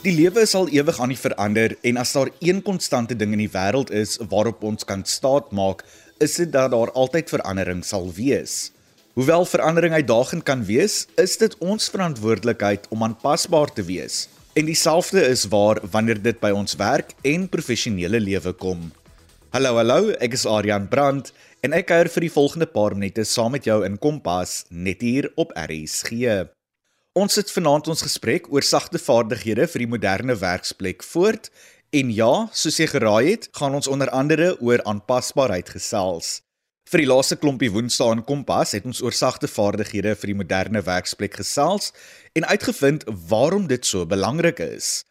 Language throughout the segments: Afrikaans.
Die lewe is al ewig aan die verander en as daar een konstante ding in die wêreld is waarop ons kan staat maak, is dit dat daar altyd verandering sal wees. Hoewel verandering uitdagend kan wees, is dit ons verantwoordelikheid om aanpasbaar te wees. En dieselfde is waar wanneer dit by ons werk en professionele lewe kom. Hallo hallo, ek is Adrian Brandt en ek kuier vir die volgende paar minute saam met jou in Kompas net hier op RSG. Ons sit vanaand ons gesprek oor sagte vaardighede vir die moderne werksplek voort en ja, soos jy geraai het, gaan ons onder andere oor aanpasbaarheid gesels. Vir die laaste klompie Woensdae in Kompas het ons oor sagte vaardighede vir die moderne werksplek gesels en uitgevind waarom dit so belangrik is.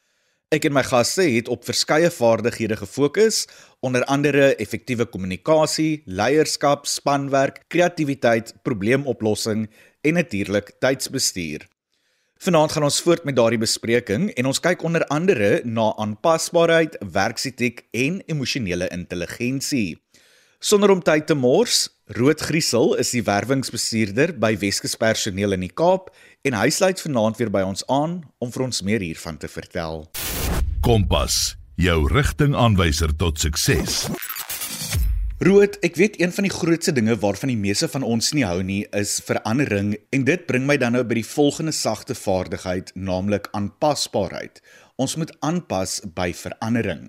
Ek en my gaste het op verskeie vaardighede gefokus, onder andere effektiewe kommunikasie, leierskap, spanwerk, kreatiwiteit, probleemoplossing en natuurlik tydsbestuur. Vanaand gaan ons voort met daardie bespreking en ons kyk onder andere na aanpasbaarheid, werksetiek en emosionele intelligensie. Sonder om tyd te mors, Rood Griesel is die werwingsbestuurder by Weskus Personeel in die Kaap en hy sluit vanaand weer by ons aan om vir ons meer hiervan te vertel. Kompas, jou rigtingaanwyser tot sukses. Rood, ek weet een van die grootste dinge waarvan die meeste van ons nie hou nie, is verandering en dit bring my dan nou by die volgende sagte vaardigheid, naamlik aanpasbaarheid. Ons moet aanpas by verandering.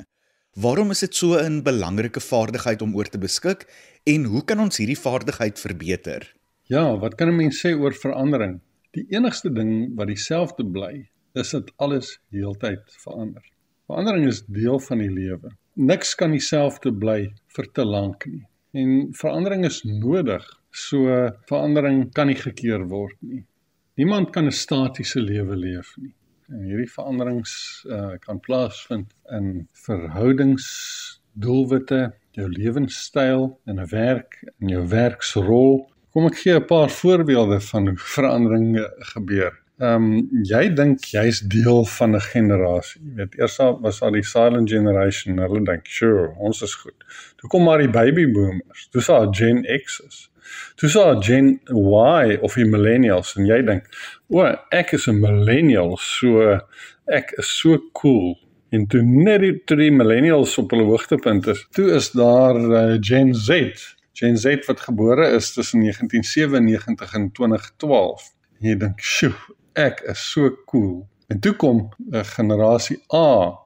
Waarom is dit so 'n belangrike vaardigheid om oor te beskik en hoe kan ons hierdie vaardigheid verbeter? Ja, wat kan 'n mens sê oor verandering? Die enigste ding wat dieselfde bly, is dat alles heeltyd verander. Verandering is deel van die lewe niks kan dieselfde bly vir te lank nie. En verandering is nodig. So verandering kan nie gekeer word nie. Niemand kan 'n statiese lewe leef nie. En hierdie veranderings uh, kan plaasvind in verhoudings, doelwitte, jou lewenstyl en 'n werk en jou werksrol. Kom ek gee 'n paar voorbeelde van hoe verandering gebeur. Ehm um, jy dink jy's deel van 'n generasie. Jy weet, eers was al die silent generation, hulle dink, "Sure, ons is goed." Toe kom maar die baby boomers. Toe sa Gen X is. Toe sa Gen Y of die millennials en jy dink, "O, ek is 'n millennial, so ek is so cool." En toe net die drie millennials op hulle hoogtepunt is, toe is daar uh, Gen Z. Gen Z wat gebore is tussen 1997 en 2012. Jy dink, "Sjoe, ek is so cool. En toe kom 'n uh, generasie A.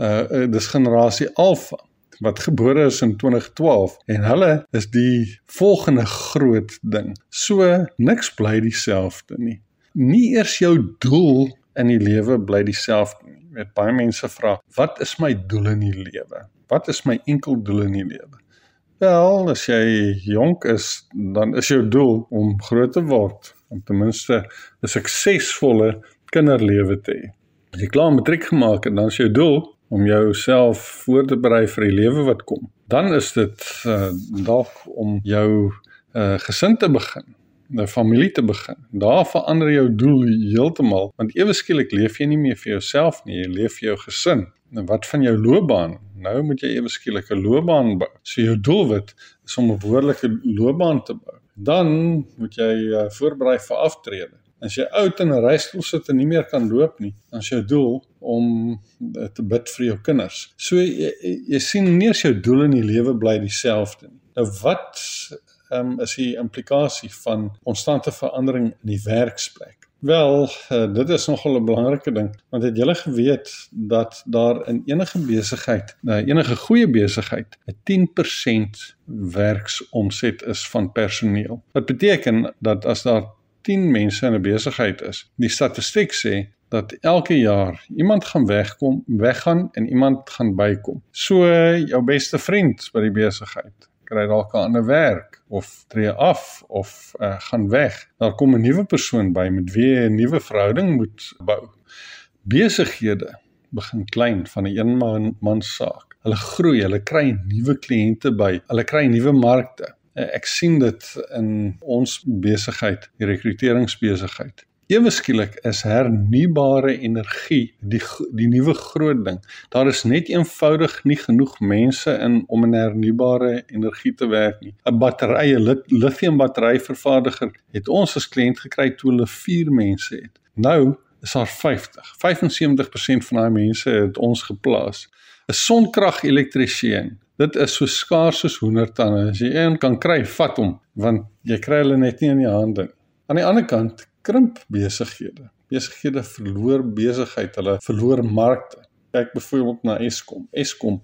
Uh, uh dis generasie Alpha wat gebore is in 2012 en hulle is die volgende groot ding. So niks bly dieselfde nie. Nie eers jou doel in die lewe bly dieselfde nie. Weet baie mense vra, "Wat is my doel in die lewe? Wat is my enkel doel in die lewe?" Wel, as jy jonk is, dan is jou doel om groot te word, om ten minste 'n suksesvolle kinderlewe te hê. As jy klaar matriek gemaak het, dan is jou doel om jouself voor te berei vir die lewe wat kom. Dan is dit uh, dalk om jou uh, gesin te begin, 'n familie te begin. Daar verander jou doel heeltemal, want ewe skielik leef jy nie meer vir jouself nie, jy leef vir jou gesin. En wat van jou loopbaan? Nou moet jy ewe skielik 'n loopbaan bou. So jou doelwit is om 'n behoorlike loopbaan te bou dan moet jy uh, voorberei vir aftrede. As jy oud in 'n reistool sit en nie meer kan loop nie, dan is jou doel om uh, te bid vir jou kinders. So jy, jy sien nie eens jou doel in die lewe bly dieselfde nie. Nou wat um, is die implikasie van konstante verandering in die werksplek? Wel, uh, dit is nogal 'n belangrike ding want het julle geweet dat daar in enige besigheid, uh, enige goeie besigheid, 'n 10% werksomset is van personeel. Wat beteken dat as daar 10 mense in 'n besigheid is, die statistiek sê dat elke jaar iemand gaan wegkom, weggaan en iemand gaan bykom. So jou beste vriend by die besigheid kry dalk 'n ander werk of tree af of uh, gaan weg. Daar kom 'n nuwe persoon by met wie jy 'n nuwe verhouding moet bou. Besighede begin klein van 'n een man man saak. Hulle groei, hulle kry nuwe kliënte by, hulle kry nuwe markte. Uh, ek sien dit in ons besigheid, die rekruteringsbesigheid ewe skielik is hernubare energie die die nuwe groot ding. Daar is net eenvoudig nie genoeg mense in om in hernubare energie te werk nie. 'n Batterye, lithium battery vervaardiger het ons as kliënt gekry toe hulle 4 mense het. Nou is daar 50. 75% van daai mense het ons geplaas. 'n Sonkrag-elektriesien. Dit is so skaars soos hoendertande. As jy een kan kry, vat hom, want jy kry hulle net nie in die hande nie. Aan die ander kant krimp besighede. Besighede verloor besigheid, hulle verloor markte. Kyk byvoorbeeld na Eskom. Eskom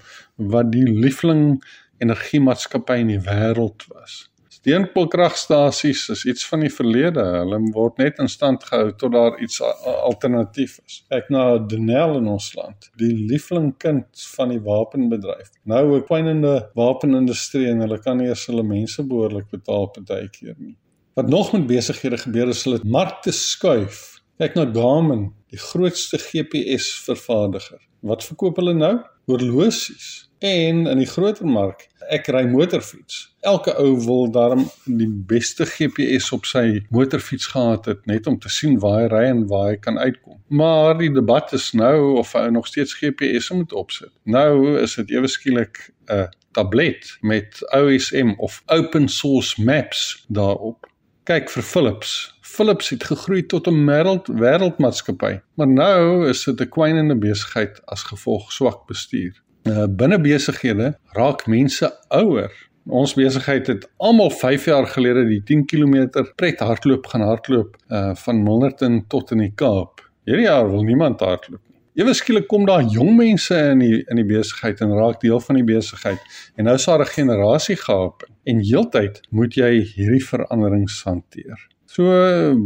wat die liefling energiemaatskappy in die wêreld was. Steenkoolkragstasies is iets van die verlede. Hulle word net in stand gehou tot daar iets alternatief is. Kyk na Denel in ons land, die lieflingkind van die wapenbedryf. Nou 'n kwynende wapenindustrie en hulle kan nie eens hulle mense behoorlik betaal partykeer nie. Wat nog met besighede gebeur is hulle markte skuif. Kyk na Garmin, die grootste GPS vervaardiger. Wat verkoop hulle nou? Horlosies en in die groter mark ek ry motorfiets. Elke ou wil daarom die beste GPS op sy motorfiets gehad het net om te sien waar hy ry en waar hy kan uitkom. Maar die debat is nou of hy nog steeds GPS moet opsit. Nou is dit ewe skielik 'n tablet met OSM of open source maps daarop. Kyk vir Philips. Philips het gegroei tot 'n wêreld wêreldmaatskappy, maar nou is dit 'n kwynende besigheid as gevolg swak bestuur. Uh, binne besighede raak mense ouer. Ons besigheid het almal 5 jaar gelede die 10 km pret hardloop gaan hardloop uh van Milnerton tot in die Kaap. Hierdie jaar wil niemand hardloop. Ewe skielik kom daar jong mense in die in die besigheid en raak deel van die besigheid. En nou is daar 'n generasie gehap en heeltyd moet jy hierdie veranderings hanteer. So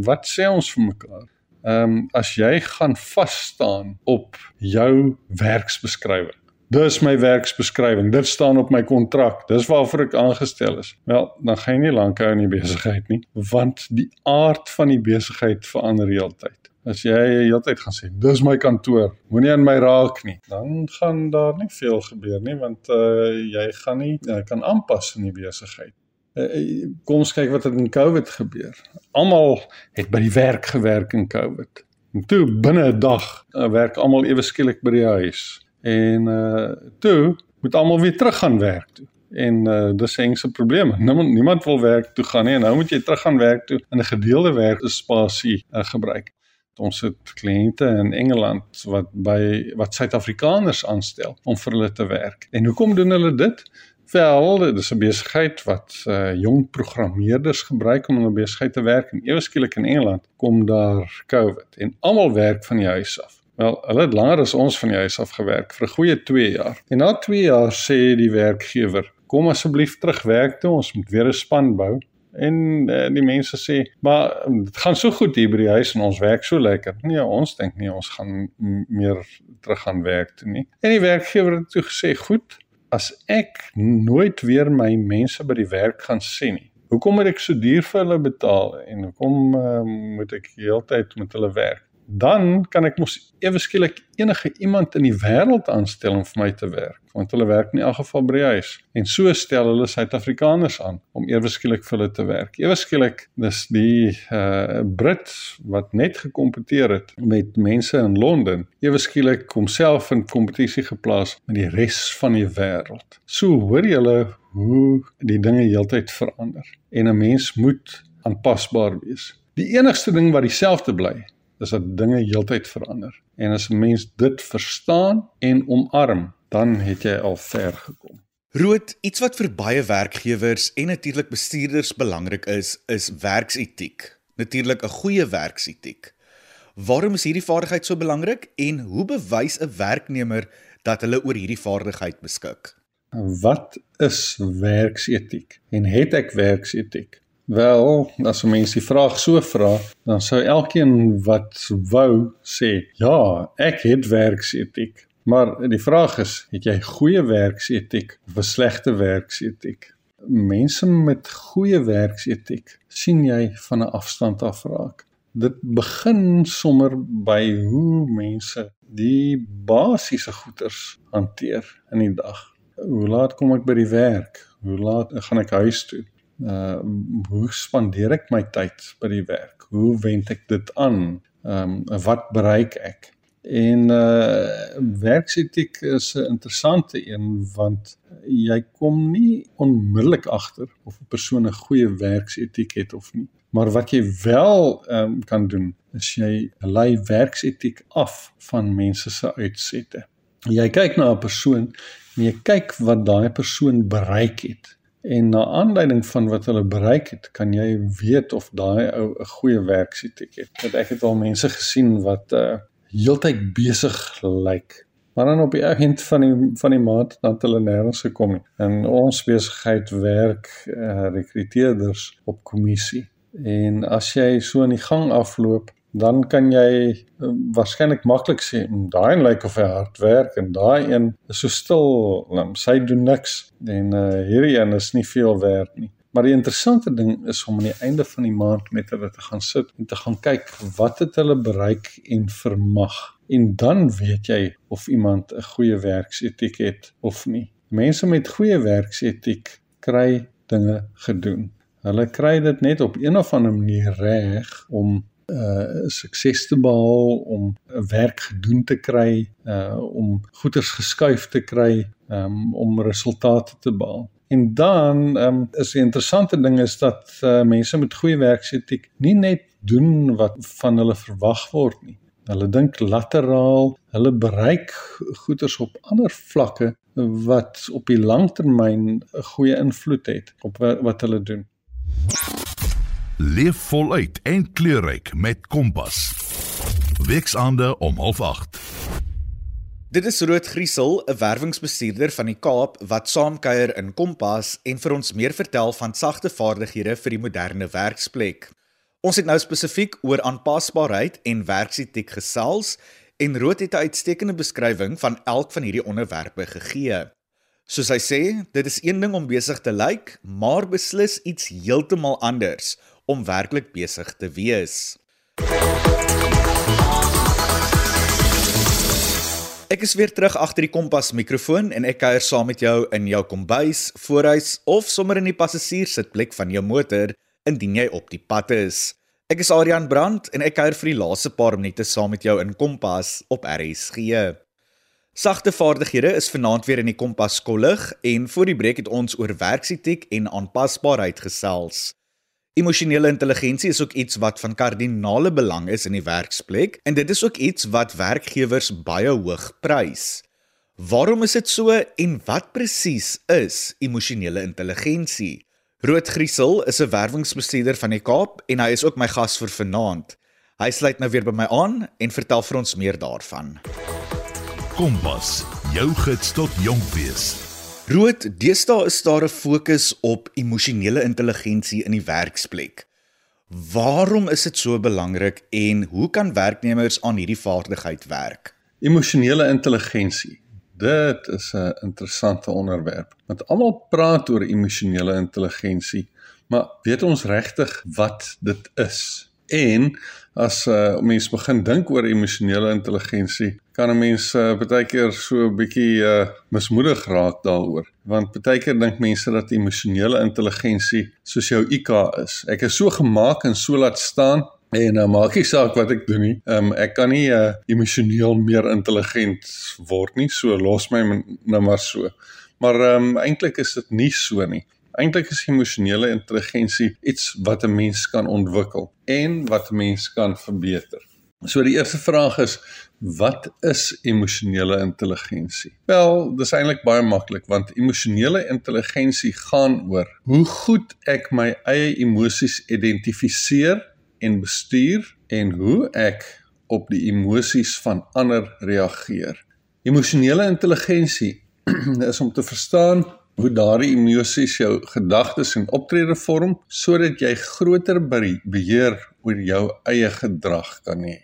wat sê ons vir mekaar? Ehm um, as jy gaan vas staan op jou werksbeskrywing Dis my werksbeskrywing. Dit staan op my kontrak. Dis waarvoor ek aangestel is. Wel, dan gaan jy nie lank hou in die besigheid nie, want die aard van die besigheid verander heeltyd. As jy heeltyd gaan sê, "Dis my kantoor, moenie aan my raak nie," dan gaan daar nie veel gebeur nie, want uh jy gaan nie jy kan aanpas in die besigheid. Uh, kom ons kyk wat het in COVID gebeur. Almal het by die werk gewerk in COVID. En toe binne 'n dag uh, werk almal ewe skielik by die huis En uh toe moet almal weer terug gaan werk toe. En uh dis heng se probleme. Niemand niemand wil werk toe gaan nie en nou moet jy terug gaan werk toe in 'n gedeelde werkspasie uh, gebruik. Ons het kliënte in Engeland wat by wat Suid-Afrikaners aanstel om vir hulle te werk. En hoekom doen hulle dit? Wel, dit is 'n besigheid wat uh jong programmeerders gebruik om 'n besigheid te werk en ewe skielik in Engeland kom daar COVID en almal werk van die huis af. Wel, hulle het langer as ons van die huis af gewerk vir 'n goeie 2 jaar. En na 2 jaar sê die werkgewer: "Kom asseblief terug werk toe, ons moet weer 'n span bou." En uh, die mense sê: "Maar um, dit gaan so goed hier by die huis en ons werk so lekker." Nee, ons dink nie ons gaan meer terug gaan werk toe nie. En die werkgewer het toe gesê: "Goed, as ek nooit weer my mense by die werk gaan sien nie, hoekom moet ek so duur vir hulle betaal en hoekom uh, moet ek heeltyd met hulle werk?" Dan kan ek mos ewe skielik enige iemand in die wêreld aanstel om vir my te werk want hulle werk in elk geval by die huis en so stel hulle Suid-Afrikaners aan om ewe skielik vir hulle te werk. Ewe skielik dis die uh Brit wat net gekompeteer het met mense in Londen, ewe skielik homself in kompetisie geplaas met die res van die wêreld. So hoor jy hulle hoe die dinge heeltyd verander en 'n mens moet aanpasbaar wees. Die enigste ding wat dieselfde bly, is dat dinge heeltyd verander. En as 'n mens dit verstaan en omarm, dan het jy al ver gekom. Rood, iets wat vir baie werkgewers en natuurlik bestuurders belangrik is, is werksetiek. Natuurlik 'n goeie werksetiek. Waarom is hierdie vaardigheid so belangrik en hoe bewys 'n werknemer dat hulle oor hierdie vaardigheid beskik? Wat is werksetiek en het ek werksetiek? Wel, as 'n mens die vraag so vra, dan sou elkeen wat wou sê, "Ja, ek het werksetiek." Maar die vraag is, het jy goeie werksetiek of 'n slegte werksetiek? Mense met goeie werksetiek sien jy van 'n afstand af raak. Dit begin sommer by hoe mense die basiese goeders hanteer in die dag. Hoe laat kom ek by die werk? Hoe laat gaan ek huis toe? Uh hoe spandeer ek my tyd by die werk? Hoe wend ek dit aan? Ehm um, wat bereik ek? En uh werksetiek is 'n interessante een want jy kom nie onmiddellik agter of 'n persoon 'n goeie werksetiek het of nie. Maar wat jy wel um, kan doen, is jy lei werksetiek af van mense se uitsette. Jy kyk na 'n persoon en jy kyk wat daai persoon bereik het. En na aanleiding van wat hulle bereik het, kan jy weet of daai ou 'n goeie werksetiek het. Want ek het al mense gesien wat uh heeltyd besig lyk, maar dan op die eind van die van die maand dan hulle nêrens gekom nie. En ons besigheid werk uh rekruteerders op kommissie. En as jy so in die gang afloop, dan kan jy uh, waarskynlik maklik sê hmm, daai een lyk of hy hard werk en daai een is so stil, um, sy doen niks en uh, hierdie een is nie veel werd nie. Maar die interessante ding is om aan die einde van die maand met hulle te gaan sit en te gaan kyk wat het hulle bereik en vermag. En dan weet jy of iemand 'n goeie werksetiek het of nie. Mense met goeie werksetiek kry dinge gedoen. Hulle kry dit net op een of ander manier reg om uh sukses te behaal om 'n werk gedoen te kry, uh om goeders geskuif te kry, um, om resultate te behaal. En dan um, is 'n interessante ding is dat uh, mense met goeie werksetiek nie net doen wat van hulle verwag word nie. Hulle dink lateraal, hulle bereik goeders op ander vlakke wat op die langtermyn 'n goeie invloed het op wat hulle doen. Leef voluit en kleurryk met Kompas. Weksaande om 08:30. Dit is Rood Griesel, 'n werwingsbestuurder van die Kaap wat saamkuier in Kompas en vir ons meer vertel van sagte vaardighede vir die moderne werksplek. Ons het nou spesifiek oor aanpasbaarheid en werksetiek gesels en Rood het 'n uitstekende beskrywing van elk van hierdie onderwerpe gegee. Soos hy sê, dit is een ding om besig te lyk, maar beslis iets heeltemal anders om werklik besig te wees. Ek is weer terug agter die kompas mikrofoon en ek kuier saam met jou in jou kombuis, voorhuis of sommer in die passasierssitplek van jou motor indien jy op die pad is. Ek is Adrian Brandt en ek kuier vir die laaste paar minute saam met jou in Kompas op RSG. Sagte vaardighede is vanaand weer in die Kompas kollig en voor die breek het ons oor werksetiek en aanpasbaarheid gesels. Emosionele intelligensie is ook iets wat van kardinale belang is in die werksplek en dit is ook iets wat werkgewers baie hoog prys. Waarom is dit so en wat presies is emosionele intelligensie? Rood Griesel is 'n werwingsbestuurder van die Kaap en hy is ook my gas vir vanaand. Hy sluit nou weer by my aan en vertel vir ons meer daarvan. Kompas, jou gids tot jonk wees. Rood, deesdae is daar 'n fokus op emosionele intelligensie in die werksplek. Waarom is dit so belangrik en hoe kan werknemers aan hierdie vaardigheid werk? Emosionele intelligensie. Dit is 'n interessante onderwerp. Want almal praat oor emosionele intelligensie, maar weet ons regtig wat dit is? En as 'n uh, mens begin dink oor emosionele intelligensie, kan 'n mens uh, baie keer so 'n bietjie uh, mismoedig raak daaroor. Want baie keer dink mense dat emosionele intelligensie soos jou IQ is. Ek is so gemaak en so laat staan en nou uh, maak nie saak wat ek doen nie. Um, ek kan nie uh, emosioneel meer intelligent word nie. So los my nou maar so. Maar um, eintlik is dit nie so nie. Eintlik is emosionele intelligensie iets wat 'n mens kan ontwikkel en wat 'n mens kan verbeter. So die eerste vraag is wat is emosionele intelligensie? Wel, dis eintlik baie maklik want emosionele intelligensie gaan oor hoe goed ek my eie emosies identifiseer en bestuur en hoe ek op die emosies van ander reageer. Emosionele intelligensie is om te verstaan hoe daardie emosies jou gedagtes en optrede vorm sodat jy groter beheer oor jou eie gedrag kan hê.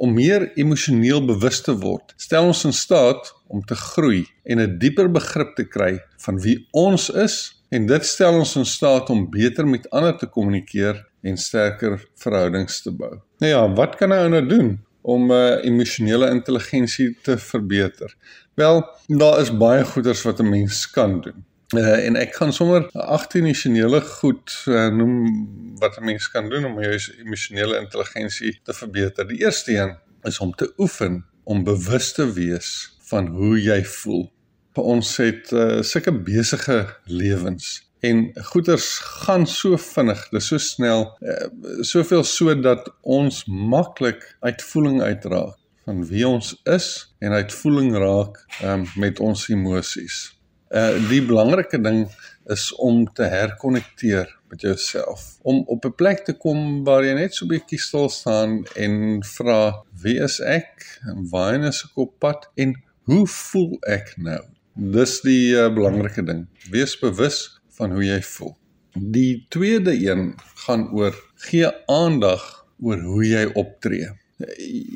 Om meer emosioneel bewus te word, stel ons in staat om te groei en 'n dieper begrip te kry van wie ons is en dit stel ons in staat om beter met ander te kommunikeer en sterker verhoudings te bou. Nou ja, wat kan 'n ou nou doen om uh, emosionele intelligensie te verbeter? Wel, daar is baie goeders wat 'n mens kan doen. Uh, en ek gaan sommer 18 emosionele goed uh, noem wat 'n mens kan doen om jou emosionele intelligensie te verbeter. Die eerste een is om te oefen om bewus te wees van hoe jy voel. Vir ons het uh, sulke besige lewens En goeders gaan so vinnig, dis so snel, uh, soveel so dat ons maklik uitvoering uitraak van wie ons is en uitvoering raak um, met ons emosies. Uh die belangrike ding is om te herkonnekteer met jouself. Om op 'n plek te kom waar jy net so 'n bietjie stil staan en vra wie is ek en waarheen is ek op pad en hoe voel ek nou? Dis die uh, belangrike ding. Wees bewus van hoe jy voel. Die tweede een gaan oor gee aandag oor hoe jy optree.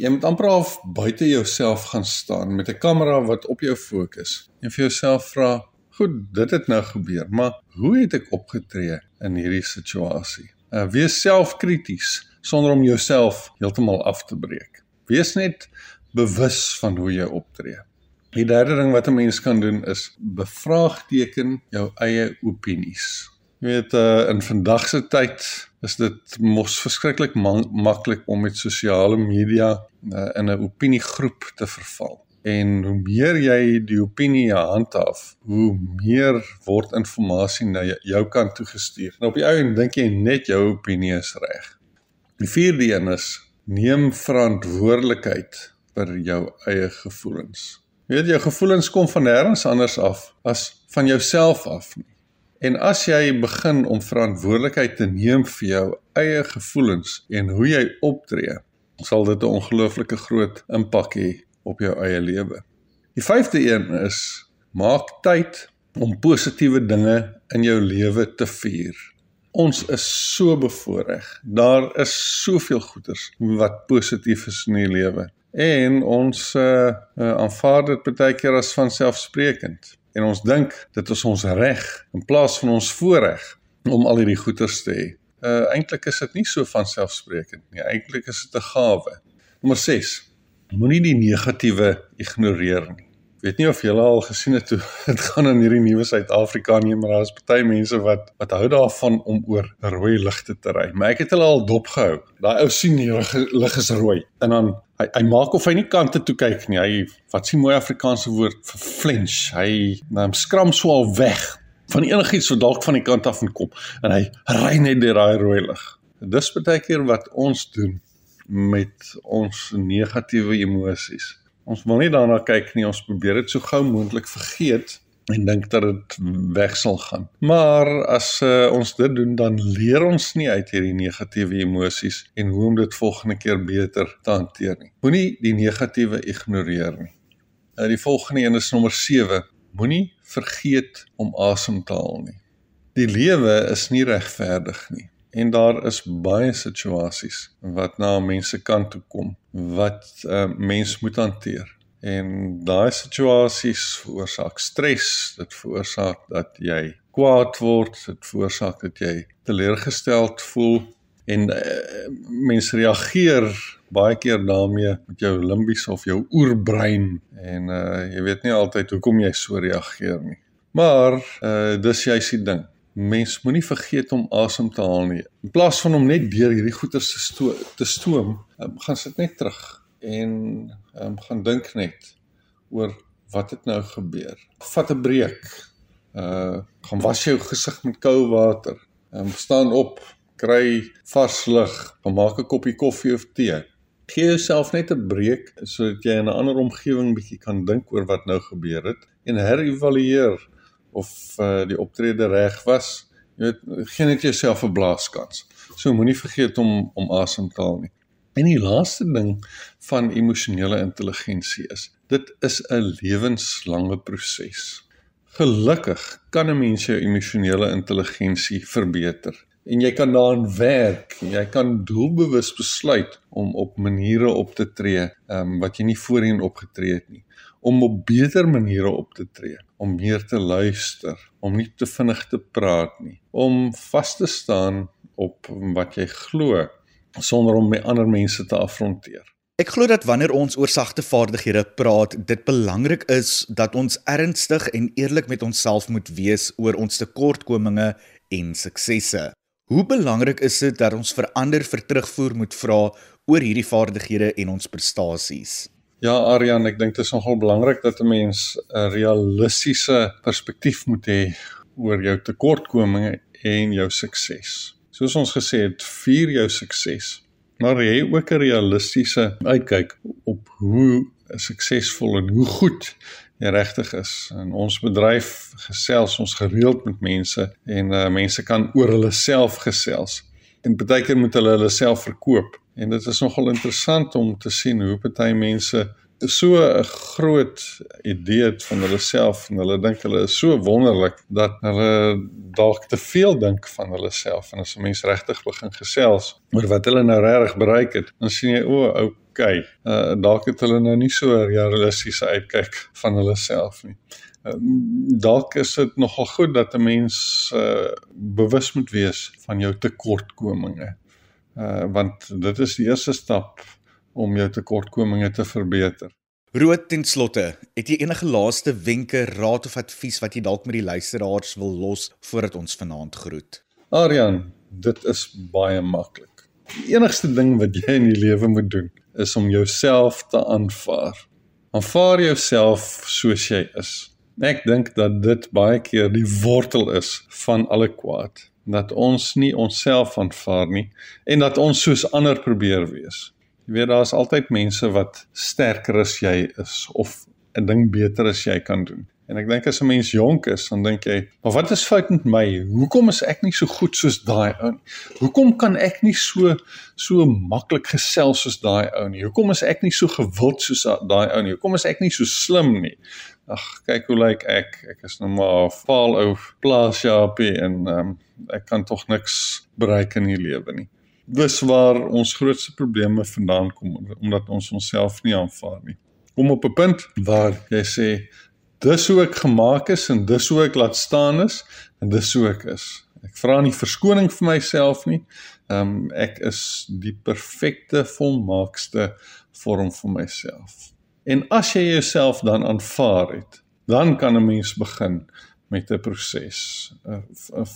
Jy moet amper af buite jouself gaan staan met 'n kamera wat op jou fokus en vir jouself vra Goed, dit het nou gebeur, maar hoe het ek opgetree in hierdie situasie? Uh, wees selfkrities sonder om jouself heeltemal af te breek. Wees net bewus van hoe jy optree. Die derde ding wat 'n mens kan doen is bevraagteken jou eie opinies. Jy weet uh, in vandag se tyd is dit mos verskriklik maklik om met sosiale media uh, in 'n opiniegroep te verval. En hoe meer jy die opinie handhaaf, hoe meer word inligting na jou kant toe gestuur. Nou op die ou en dink jy net jou opinie is reg. Die vierde een is neem verantwoordelikheid vir jou eie gevoelens. Jy weet jou gevoelens kom van nêrens anders af as van jouself af nie. En as jy begin om verantwoordelikheid te neem vir jou eie gevoelens en hoe jy optree, sal dit 'n ongelooflike groot impak hê op jou eie lewe. Die vyfde een is maak tyd om positiewe dinge in jou lewe te vier. Ons is so bevoordeel. Daar is soveel goeders wat positief is in die lewe. En ons uh, uh aanvaar dit baie keer as vanselfsprekend. En ons dink dit is ons reg in plaas van ons voorreg om al hierdie goeders te hê. Uh eintlik is dit nie so vanselfsprekend nie. Eintlik is dit 'n gawe. Nommer 6 moenie die negatiewe ignoreer nie. Weet nie of julle al gesien het hoe dit gaan in hierdie nuwe Suid-Afrika nie, maar daar's baie mense wat wat hou daarvan om oor rooi ligte te ry. Maar ek het hulle al dopgehou. Daai ou sien die lig is rooi en dan hy hy maak of hy nie kante toe kyk nie. Hy wat sien mooi Afrikaanse woord vir flinch. Hy nou skram so al weg van enigiets wat dalk van die kant af kom en hy ry net deur daai rooi lig. Dis baie keer wat ons doen met ons negatiewe emosies. Ons wil nie daarna kyk nie, ons probeer dit so gou moontlik vergeet en dink dat dit weg sal gaan. Maar as uh, ons dit doen, dan leer ons nie uit hierdie negatiewe emosies en hoe om dit volgende keer beter te hanteer nie. Moenie die negatiewe ignoreer nie. Nou die volgende een is nommer 7. Moenie vergeet om asem te haal nie. Die lewe is nie regverdig nie en daar is baie situasies wat na mense kant toe kom wat uh, mens moet hanteer en daai situasies veroorsaak stres. Dit veroorsaak dat jy kwaad word. Dit veroorsaak dat jy teleurgesteld voel. En uh, mense reageer baie keer daarmee met jou limbies of jou oerbrein. En uh, jy weet nie altyd hoekom jy so reageer nie. Maar uh, dis juist die ding. Mens moenie vergeet om asem te haal nie. In plaas van om net deur hierdie goeie te stoom, te stoom, um, gaan sit net terug en um, gaan dink net oor wat het nou gebeur. Vat 'n breek. Uh gaan was jou gesig met koue water. Um, staan op, kry vars lug, maak 'n koppie koffie of tee. Gee jouself net 'n breek sodat jy in 'n ander omgewing bietjie kan dink oor wat nou gebeur het en herëvalueer of uh, die optrede reg was. Jy weet, gee net jouself 'n blaaskans. So moenie vergeet om om asem te haal nie. En die laaste ding van emosionele intelligensie is, dit is 'n lewenslange proses. Gelukkig kan 'n mens jou emosionele intelligensie verbeter. En jy kan daaraan werk. Jy kan doelbewus besluit om op maniere op te tree um, wat jy nie voorheen opgetree het nie. Om op beter maniere op te tree, om meer te luister, om nie te vinnig te praat nie, om vas te staan op wat jy glo sonder om met ander mense te afronteer. Ek glo dat wanneer ons oor sagte vaardighede praat, dit belangrik is dat ons ernstig en eerlik met onsself moet wees oor ons tekortkominge en suksesse. Hoe belangrik is dit dat ons verander vir terugvoer moet vra oor hierdie vaardighede en ons prestasies? Ja, Aryan, ek dink dit is nogal belangrik dat 'n mens 'n realistiese perspektief moet hê oor jou tekortkominge en jou sukses. Soos ons gesê het, vier jou sukses. Maar jy ook 'n realistiese uitkyk op hoe suksesvol en hoe goed jy regtig is. In ons bedryf gesels ons gereeld met mense en uh, mense kan oor hulle self gesels. En baie keer moet hulle hulle self verkoop. En dit is nogal interessant om te sien hoe party mense so 'n groot idee het van hulle self en hulle dink hulle is so wonderlik dat hulle dalk te veel dink van hulle self en as 'n mens regtig begin gesels oor wat hulle nou regtig bereik het, dan sien jy o, oh, okay, uh, dalk het hulle nou nie so realistiese uitkyk van hulle self nie. Uh, dalk is dit nogal goed dat 'n mens uh, bewus moet wees van jou tekortkominge. Uh, want dit is die eerste stap om jou tekortkominge te verbeter. Rood ten slotte, het jy enige laaste wenke, raad of advies wat jy dalk met die luisteraars wil los voordat ons vanaand groet? Aryan, dit is baie maklik. Die enigste ding wat jy in die lewe moet doen, is om jouself te aanvaar. Aanvaar jouself soos jy is. Ek dink dat dit baie keer die wortel is van alle kwaad, dat ons nie onsself aanvaar nie en dat ons soos ander probeer wees. Jy weet daar's altyd mense wat sterker as jy is of 'n ding beter as jy kan doen. En ek dink as 'n mens jonk is, dan dink jy, "Maar wat is fout met my? Hoekom is ek nie so goed soos daai ou nie? Hoekom kan ek nie so so maklik gesels soos daai ou nie? Hoekom is ek nie so gewild soos daai ou nie? Hoekom is ek nie so slim nie?" Ag, kyk hoe lyk ek. Ek is nou maar 'n faal ou plaasjapie en um, ek kan tog niks bereik in die lewe nie dis waar ons grootste probleme vandaan kom omdat ons onsself nie aanvaar nie. Kom op 'n punt waar jy sê dis hoe ek gemaak is en dis hoe ek laat staan is en dis hoe ek is. Ek vra nie verskoning vir myself nie. Ehm um, ek is die perfekte volmaakste vorm van myself. En as jy jouself dan aanvaar het, dan kan 'n mens begin met 'n proses uh,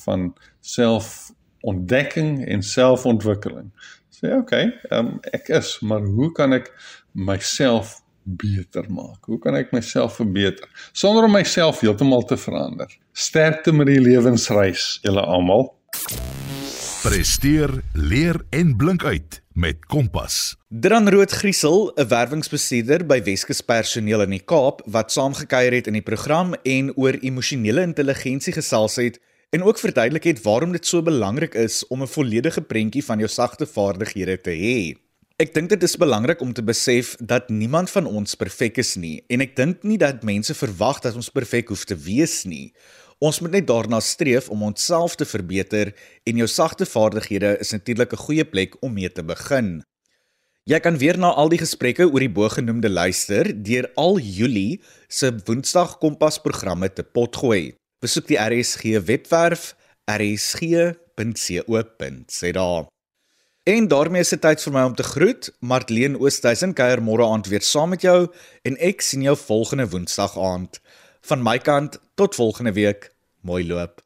van self ontdekking en selfontwikkeling. Sê okay, um, ek is, maar hoe kan ek myself beter maak? Hoe kan ek myself verbeter sonder om myself heeltemal te verander? Sterkte met die lewensreis, julle almal. Presteer, leer en blink uit met Kompas. Dran Rood Griesel, 'n werwingsbestuurder by Weskus Personeel in die Kaap wat saamgekyer het in die program en oor emosionele intelligensie gesels het, en ook verduidelik het waarom dit so belangrik is om 'n volledige prentjie van jou sagte vaardighede te hê. Ek dink dit is belangrik om te besef dat niemand van ons perfek is nie en ek dink nie dat mense verwag dat ons perfek hoef te wees nie. Ons moet net daarna streef om onsself te verbeter en jou sagte vaardighede is natuurlik 'n goeie plek om mee te begin. Jy kan weer na al die gesprekke oor die bogenoemde luister deur al Julie se Woensdag Kompas programme te potgooi. Besoek die RSG webwerf rsg.co.za. En daarmee is dit tyd vir my om te groet. Martleen Oosthuizen kuier môre aand weer saam met jou en ek sien jou volgende Woensdag aand. Van my kant tot volgende week. Mooi loop.